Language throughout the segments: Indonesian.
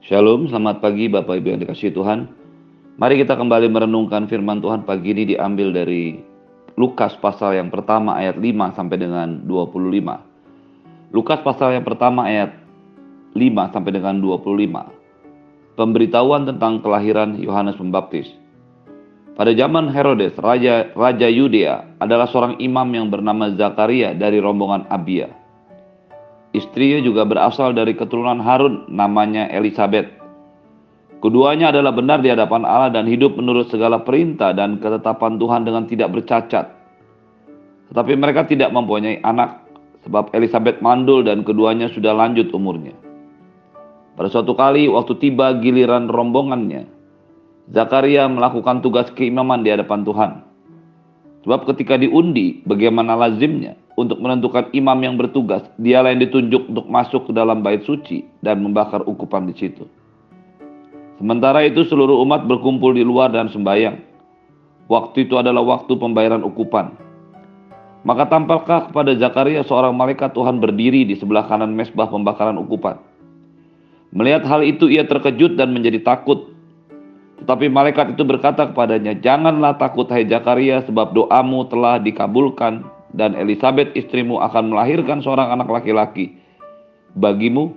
Shalom, selamat pagi Bapak Ibu yang dikasih Tuhan. Mari kita kembali merenungkan firman Tuhan pagi ini diambil dari Lukas pasal yang pertama ayat 5 sampai dengan 25. Lukas pasal yang pertama ayat 5 sampai dengan 25. Pemberitahuan tentang kelahiran Yohanes Pembaptis. Pada zaman Herodes, Raja, Raja Yudea adalah seorang imam yang bernama Zakaria dari rombongan Abia. Istrinya juga berasal dari keturunan Harun, namanya Elizabeth. Keduanya adalah benar di hadapan Allah dan hidup menurut segala perintah dan ketetapan Tuhan dengan tidak bercacat. Tetapi mereka tidak mempunyai anak, sebab Elizabeth mandul dan keduanya sudah lanjut umurnya. Pada suatu kali, waktu tiba giliran rombongannya, Zakaria melakukan tugas keimaman di hadapan Tuhan. Sebab ketika diundi, bagaimana lazimnya, untuk menentukan imam yang bertugas, dialah yang ditunjuk untuk masuk ke dalam bait suci dan membakar ukupan di situ. Sementara itu seluruh umat berkumpul di luar dan sembahyang. Waktu itu adalah waktu pembayaran ukupan. Maka tampaklah kepada Zakaria seorang malaikat Tuhan berdiri di sebelah kanan mesbah pembakaran ukupan. Melihat hal itu ia terkejut dan menjadi takut. Tetapi malaikat itu berkata kepadanya, Janganlah takut hai Zakaria sebab doamu telah dikabulkan dan Elizabeth istrimu akan melahirkan seorang anak laki-laki bagimu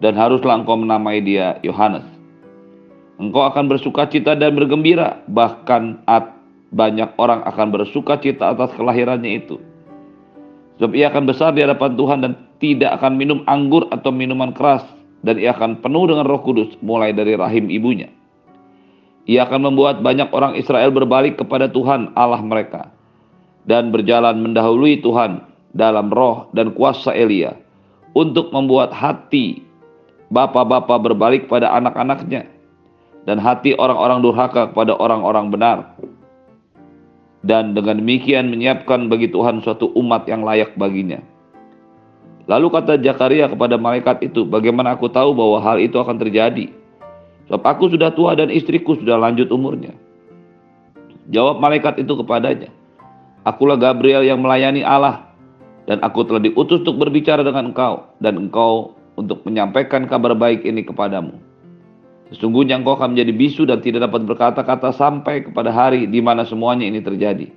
dan haruslah engkau menamai dia Yohanes. Engkau akan bersuka cita dan bergembira, bahkan at banyak orang akan bersuka cita atas kelahirannya itu. Sebab ia akan besar di hadapan Tuhan dan tidak akan minum anggur atau minuman keras dan ia akan penuh dengan roh kudus mulai dari rahim ibunya. Ia akan membuat banyak orang Israel berbalik kepada Tuhan Allah mereka dan berjalan mendahului Tuhan dalam roh dan kuasa Elia untuk membuat hati bapak-bapak berbalik pada anak-anaknya dan hati orang-orang durhaka kepada orang-orang benar. Dan dengan demikian menyiapkan bagi Tuhan suatu umat yang layak baginya. Lalu kata Zakaria kepada malaikat itu, bagaimana aku tahu bahwa hal itu akan terjadi? Sebab aku sudah tua dan istriku sudah lanjut umurnya. Jawab malaikat itu kepadanya, Akulah Gabriel yang melayani Allah dan aku telah diutus untuk berbicara dengan engkau dan engkau untuk menyampaikan kabar baik ini kepadamu. Sesungguhnya engkau akan menjadi bisu dan tidak dapat berkata-kata sampai kepada hari di mana semuanya ini terjadi.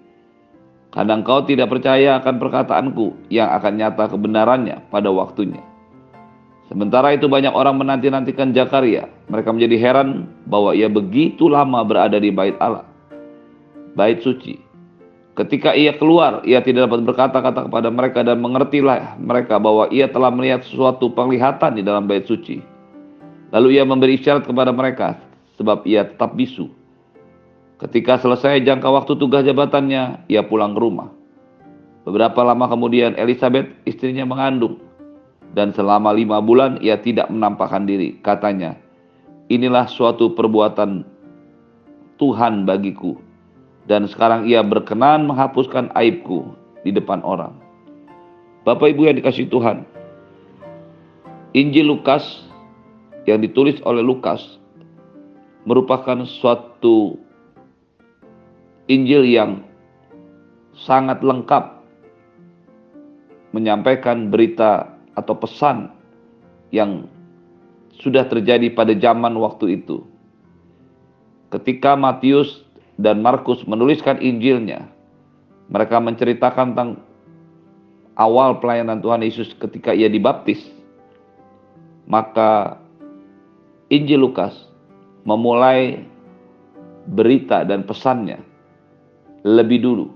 Karena engkau tidak percaya akan perkataanku yang akan nyata kebenarannya pada waktunya. Sementara itu banyak orang menanti-nantikan Zakaria. Mereka menjadi heran bahwa ia begitu lama berada di bait Allah. Bait suci Ketika ia keluar, ia tidak dapat berkata-kata kepada mereka dan mengertilah mereka bahwa ia telah melihat sesuatu penglihatan di dalam bait suci. Lalu ia memberi isyarat kepada mereka, sebab ia tetap bisu. Ketika selesai jangka waktu tugas jabatannya, ia pulang ke rumah. Beberapa lama kemudian Elizabeth istrinya mengandung. Dan selama lima bulan ia tidak menampakkan diri. Katanya, inilah suatu perbuatan Tuhan bagiku dan sekarang ia berkenan menghapuskan aibku di depan orang. Bapak Ibu yang dikasih Tuhan, Injil Lukas yang ditulis oleh Lukas merupakan suatu Injil yang sangat lengkap menyampaikan berita atau pesan yang sudah terjadi pada zaman waktu itu. Ketika Matius dan Markus menuliskan Injilnya, mereka menceritakan tentang awal pelayanan Tuhan Yesus ketika ia dibaptis. Maka Injil Lukas memulai berita dan pesannya lebih dulu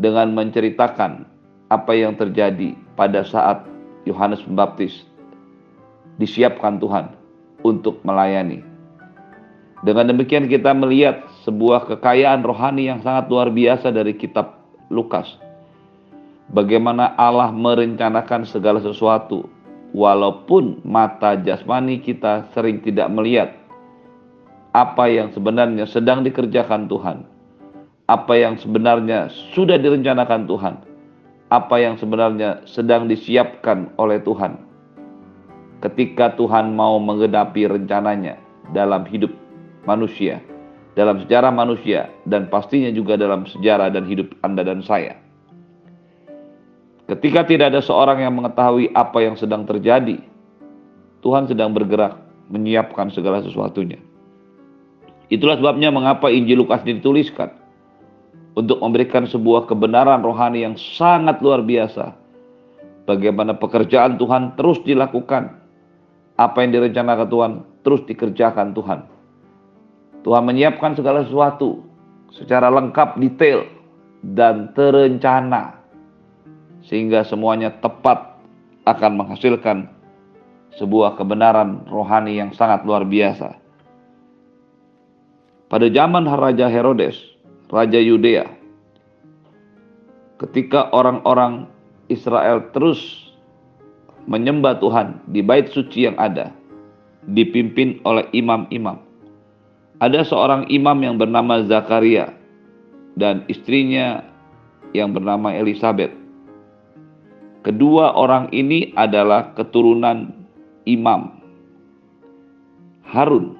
dengan menceritakan apa yang terjadi pada saat Yohanes Pembaptis disiapkan Tuhan untuk melayani. Dengan demikian kita melihat sebuah kekayaan rohani yang sangat luar biasa dari kitab Lukas. Bagaimana Allah merencanakan segala sesuatu walaupun mata jasmani kita sering tidak melihat apa yang sebenarnya sedang dikerjakan Tuhan. Apa yang sebenarnya sudah direncanakan Tuhan. Apa yang sebenarnya sedang disiapkan oleh Tuhan. Ketika Tuhan mau menggenapi rencananya dalam hidup manusia dalam sejarah manusia dan pastinya juga dalam sejarah dan hidup Anda dan saya. Ketika tidak ada seorang yang mengetahui apa yang sedang terjadi, Tuhan sedang bergerak menyiapkan segala sesuatunya. Itulah sebabnya mengapa Injil Lukas dituliskan untuk memberikan sebuah kebenaran rohani yang sangat luar biasa. Bagaimana pekerjaan Tuhan terus dilakukan. Apa yang direncanakan Tuhan terus dikerjakan Tuhan. Tuhan menyiapkan segala sesuatu secara lengkap, detail, dan terencana. Sehingga semuanya tepat akan menghasilkan sebuah kebenaran rohani yang sangat luar biasa. Pada zaman Raja Herodes, Raja Yudea, ketika orang-orang Israel terus menyembah Tuhan di bait suci yang ada, dipimpin oleh imam-imam. Ada seorang imam yang bernama Zakaria dan istrinya yang bernama Elizabeth. Kedua orang ini adalah keturunan imam Harun.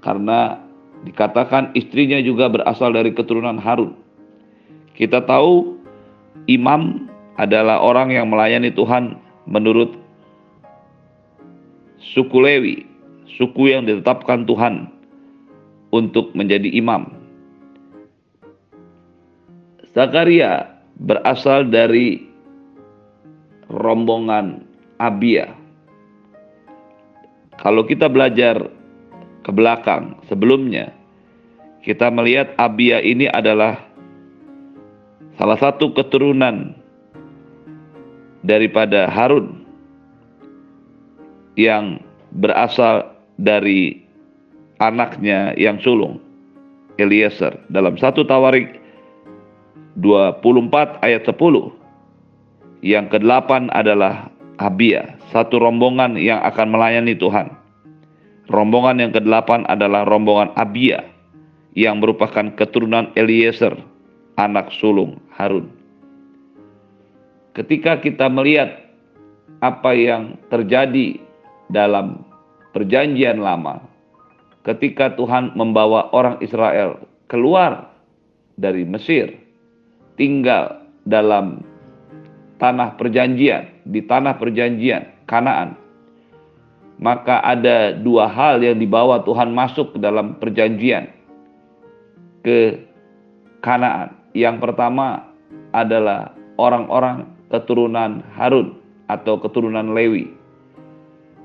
Karena dikatakan istrinya juga berasal dari keturunan Harun. Kita tahu imam adalah orang yang melayani Tuhan menurut suku Lewi, suku yang ditetapkan Tuhan untuk menjadi imam. Zakaria berasal dari rombongan Abia. Kalau kita belajar ke belakang sebelumnya, kita melihat Abia ini adalah salah satu keturunan daripada Harun yang berasal dari anaknya yang sulung Eliezer dalam satu Tawarik 24 ayat 10 yang kedelapan adalah Abia, satu rombongan yang akan melayani Tuhan. Rombongan yang kedelapan adalah rombongan Abia yang merupakan keturunan Eliezer, anak sulung Harun. Ketika kita melihat apa yang terjadi dalam perjanjian lama, ketika Tuhan membawa orang Israel keluar dari Mesir, tinggal dalam tanah perjanjian, di tanah perjanjian Kanaan. Maka ada dua hal yang dibawa Tuhan masuk ke dalam perjanjian ke Kanaan. Yang pertama adalah orang-orang keturunan Harun atau keturunan Lewi.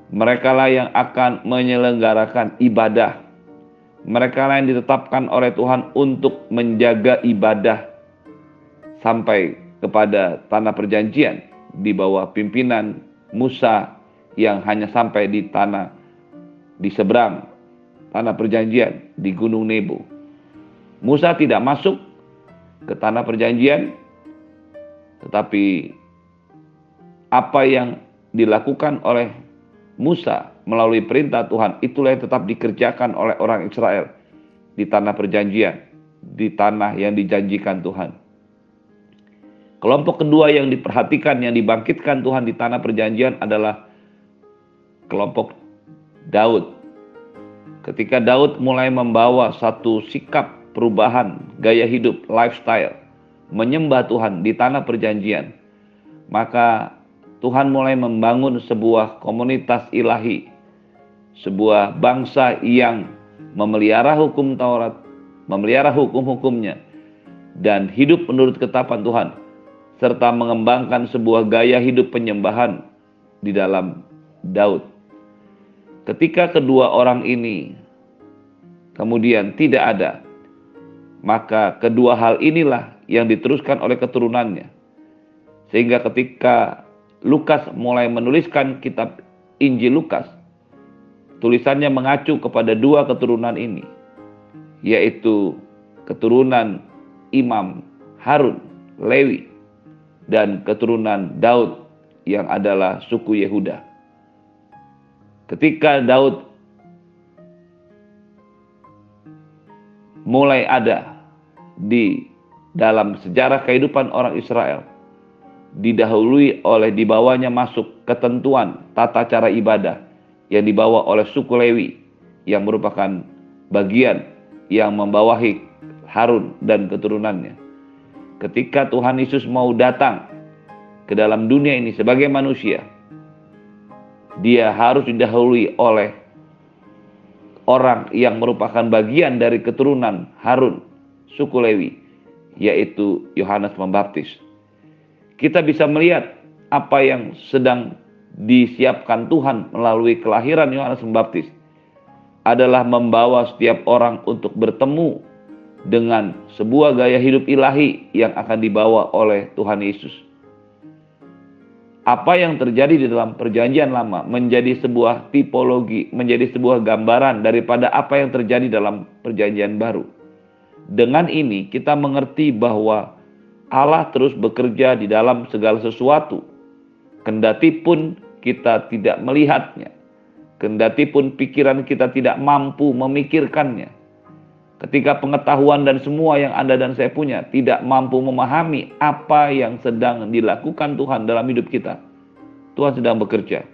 Mereka lah yang akan menyelenggarakan ibadah. Mereka lah yang ditetapkan oleh Tuhan untuk menjaga ibadah sampai kepada tanah perjanjian di bawah pimpinan Musa yang hanya sampai di tanah di seberang tanah perjanjian di Gunung Nebo. Musa tidak masuk ke tanah perjanjian tetapi apa yang dilakukan oleh Musa melalui perintah Tuhan itulah yang tetap dikerjakan oleh orang Israel di tanah perjanjian, di tanah yang dijanjikan Tuhan. Kelompok kedua yang diperhatikan, yang dibangkitkan Tuhan di tanah perjanjian adalah kelompok Daud. Ketika Daud mulai membawa satu sikap perubahan gaya hidup, lifestyle, menyembah Tuhan di tanah perjanjian, maka Tuhan mulai membangun sebuah komunitas ilahi, sebuah bangsa yang memelihara hukum Taurat, memelihara hukum-hukumnya, dan hidup menurut ketetapan Tuhan serta mengembangkan sebuah gaya hidup penyembahan di dalam Daud. Ketika kedua orang ini kemudian tidak ada, maka kedua hal inilah yang diteruskan oleh keturunannya. Sehingga ketika Lukas mulai menuliskan kitab Injil Lukas, tulisannya mengacu kepada dua keturunan ini, yaitu keturunan Imam Harun, Lewi, dan keturunan Daud yang adalah suku Yehuda. Ketika Daud mulai ada di dalam sejarah kehidupan orang Israel, didahului oleh dibawanya masuk ketentuan tata cara ibadah yang dibawa oleh suku Lewi yang merupakan bagian yang membawahi Harun dan keturunannya ketika Tuhan Yesus mau datang ke dalam dunia ini sebagai manusia, dia harus didahului oleh orang yang merupakan bagian dari keturunan Harun, suku Lewi, yaitu Yohanes Pembaptis. Kita bisa melihat apa yang sedang disiapkan Tuhan melalui kelahiran Yohanes Pembaptis adalah membawa setiap orang untuk bertemu dengan sebuah gaya hidup ilahi yang akan dibawa oleh Tuhan Yesus apa yang terjadi di dalam perjanjian lama menjadi sebuah tipologi, menjadi sebuah gambaran daripada apa yang terjadi dalam perjanjian baru. Dengan ini kita mengerti bahwa Allah terus bekerja di dalam segala sesuatu. Kendati pun kita tidak melihatnya. Kendati pun pikiran kita tidak mampu memikirkannya. Ketika pengetahuan dan semua yang Anda dan saya punya tidak mampu memahami apa yang sedang dilakukan Tuhan dalam hidup kita, Tuhan sedang bekerja.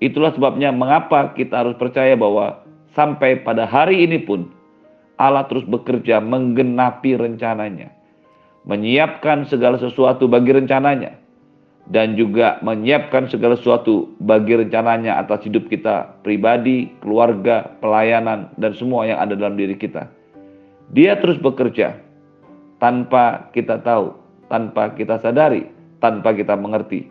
Itulah sebabnya mengapa kita harus percaya bahwa sampai pada hari ini pun Allah terus bekerja menggenapi rencananya. Menyiapkan segala sesuatu bagi rencananya. Dan juga menyiapkan segala sesuatu bagi rencananya atas hidup kita pribadi, keluarga, pelayanan, dan semua yang ada dalam diri kita. Dia terus bekerja tanpa kita tahu, tanpa kita sadari, tanpa kita mengerti.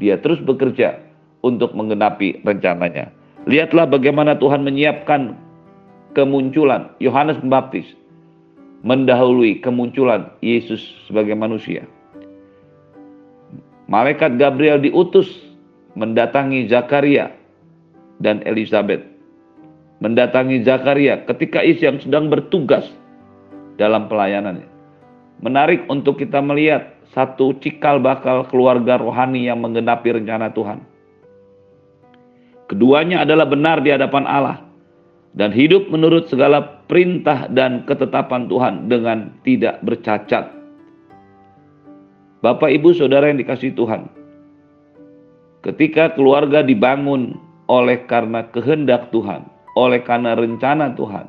Dia terus bekerja untuk menggenapi rencananya. Lihatlah bagaimana Tuhan menyiapkan kemunculan Yohanes Pembaptis mendahului kemunculan Yesus sebagai manusia. Malaikat Gabriel diutus mendatangi Zakaria dan Elizabeth. Mendatangi Zakaria ketika Yesus yang sedang bertugas dalam pelayanannya. Menarik untuk kita melihat satu cikal bakal keluarga rohani yang menggenapi rencana Tuhan. Keduanya adalah benar di hadapan Allah dan hidup menurut segala perintah dan ketetapan Tuhan dengan tidak bercacat. Bapak, ibu, saudara yang dikasih Tuhan, ketika keluarga dibangun oleh karena kehendak Tuhan, oleh karena rencana Tuhan,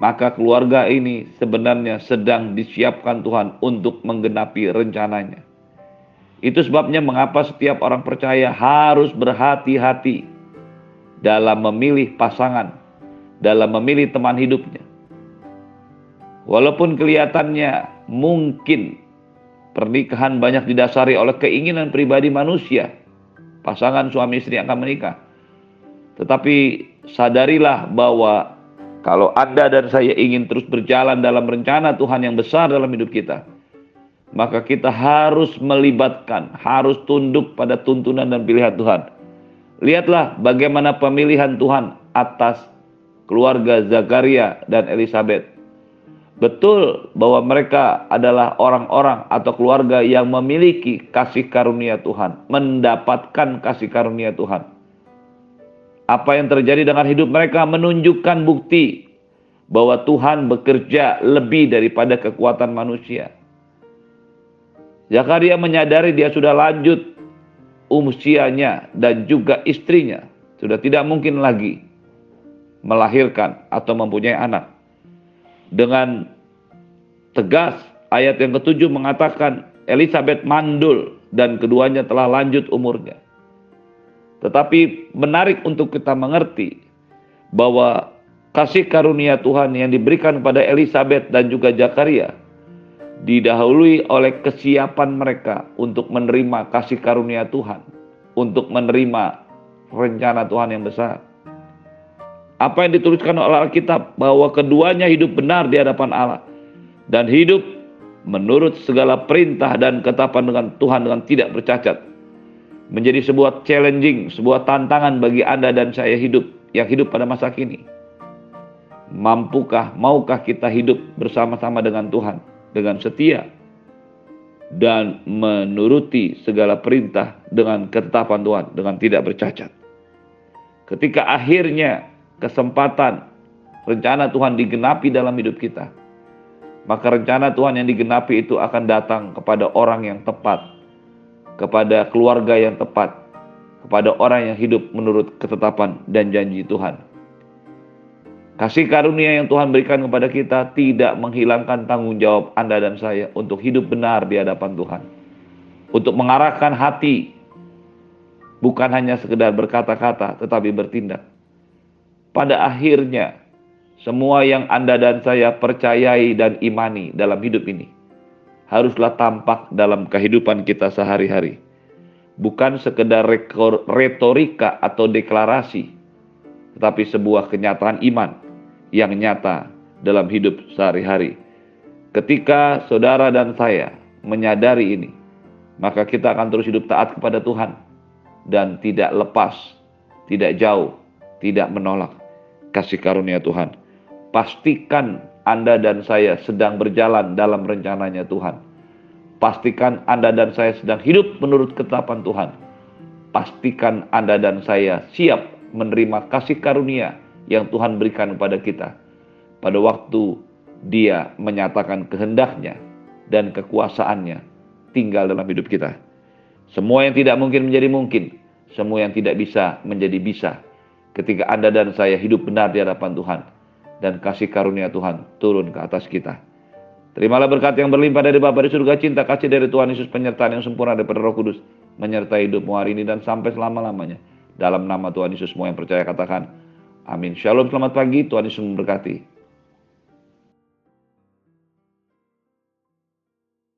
maka keluarga ini sebenarnya sedang disiapkan Tuhan untuk menggenapi rencananya. Itu sebabnya mengapa setiap orang percaya harus berhati-hati dalam memilih pasangan, dalam memilih teman hidupnya. Walaupun kelihatannya mungkin pernikahan banyak didasari oleh keinginan pribadi manusia, pasangan suami istri akan menikah. Tetapi sadarilah bahwa kalau Anda dan saya ingin terus berjalan dalam rencana Tuhan yang besar dalam hidup kita, maka kita harus melibatkan, harus tunduk pada tuntunan dan pilihan Tuhan. Lihatlah bagaimana pemilihan Tuhan atas keluarga Zakaria dan Elizabeth. Betul bahwa mereka adalah orang-orang atau keluarga yang memiliki kasih karunia Tuhan, mendapatkan kasih karunia Tuhan apa yang terjadi dengan hidup mereka menunjukkan bukti bahwa Tuhan bekerja lebih daripada kekuatan manusia. Zakaria menyadari dia sudah lanjut usianya dan juga istrinya sudah tidak mungkin lagi melahirkan atau mempunyai anak. Dengan tegas ayat yang ketujuh mengatakan Elizabeth mandul dan keduanya telah lanjut umurnya. Tetapi menarik untuk kita mengerti bahwa kasih karunia Tuhan yang diberikan kepada Elizabeth dan juga Zakaria didahului oleh kesiapan mereka untuk menerima kasih karunia Tuhan, untuk menerima rencana Tuhan yang besar. Apa yang dituliskan oleh Alkitab bahwa keduanya hidup benar di hadapan Allah dan hidup menurut segala perintah dan ketetapan dengan Tuhan dengan tidak bercacat menjadi sebuah challenging, sebuah tantangan bagi Anda dan saya hidup yang hidup pada masa kini. Mampukah, maukah kita hidup bersama-sama dengan Tuhan dengan setia dan menuruti segala perintah dengan ketetapan Tuhan dengan tidak bercacat. Ketika akhirnya kesempatan rencana Tuhan digenapi dalam hidup kita, maka rencana Tuhan yang digenapi itu akan datang kepada orang yang tepat kepada keluarga yang tepat, kepada orang yang hidup menurut ketetapan dan janji Tuhan. Kasih karunia yang Tuhan berikan kepada kita tidak menghilangkan tanggung jawab Anda dan saya untuk hidup benar di hadapan Tuhan. Untuk mengarahkan hati Bukan hanya sekedar berkata-kata, tetapi bertindak. Pada akhirnya, semua yang Anda dan saya percayai dan imani dalam hidup ini haruslah tampak dalam kehidupan kita sehari-hari. Bukan sekedar retorika atau deklarasi, tetapi sebuah kenyataan iman yang nyata dalam hidup sehari-hari. Ketika saudara dan saya menyadari ini, maka kita akan terus hidup taat kepada Tuhan dan tidak lepas, tidak jauh, tidak menolak kasih karunia Tuhan. Pastikan Anda dan saya sedang berjalan dalam rencananya Tuhan. Pastikan Anda dan saya sedang hidup menurut ketetapan Tuhan. Pastikan Anda dan saya siap menerima kasih karunia yang Tuhan berikan kepada kita pada waktu Dia menyatakan kehendaknya dan kekuasaannya tinggal dalam hidup kita. Semua yang tidak mungkin menjadi mungkin, semua yang tidak bisa menjadi bisa ketika Anda dan saya hidup benar di hadapan Tuhan dan kasih karunia Tuhan turun ke atas kita. Terimalah berkat yang berlimpah dari Bapa di surga, cinta kasih dari Tuhan Yesus, penyertaan yang sempurna daripada Roh Kudus, menyertai hidupmu hari ini dan sampai selama-lamanya. Dalam nama Tuhan Yesus, semua yang percaya katakan, Amin. Shalom, selamat pagi. Tuhan Yesus memberkati.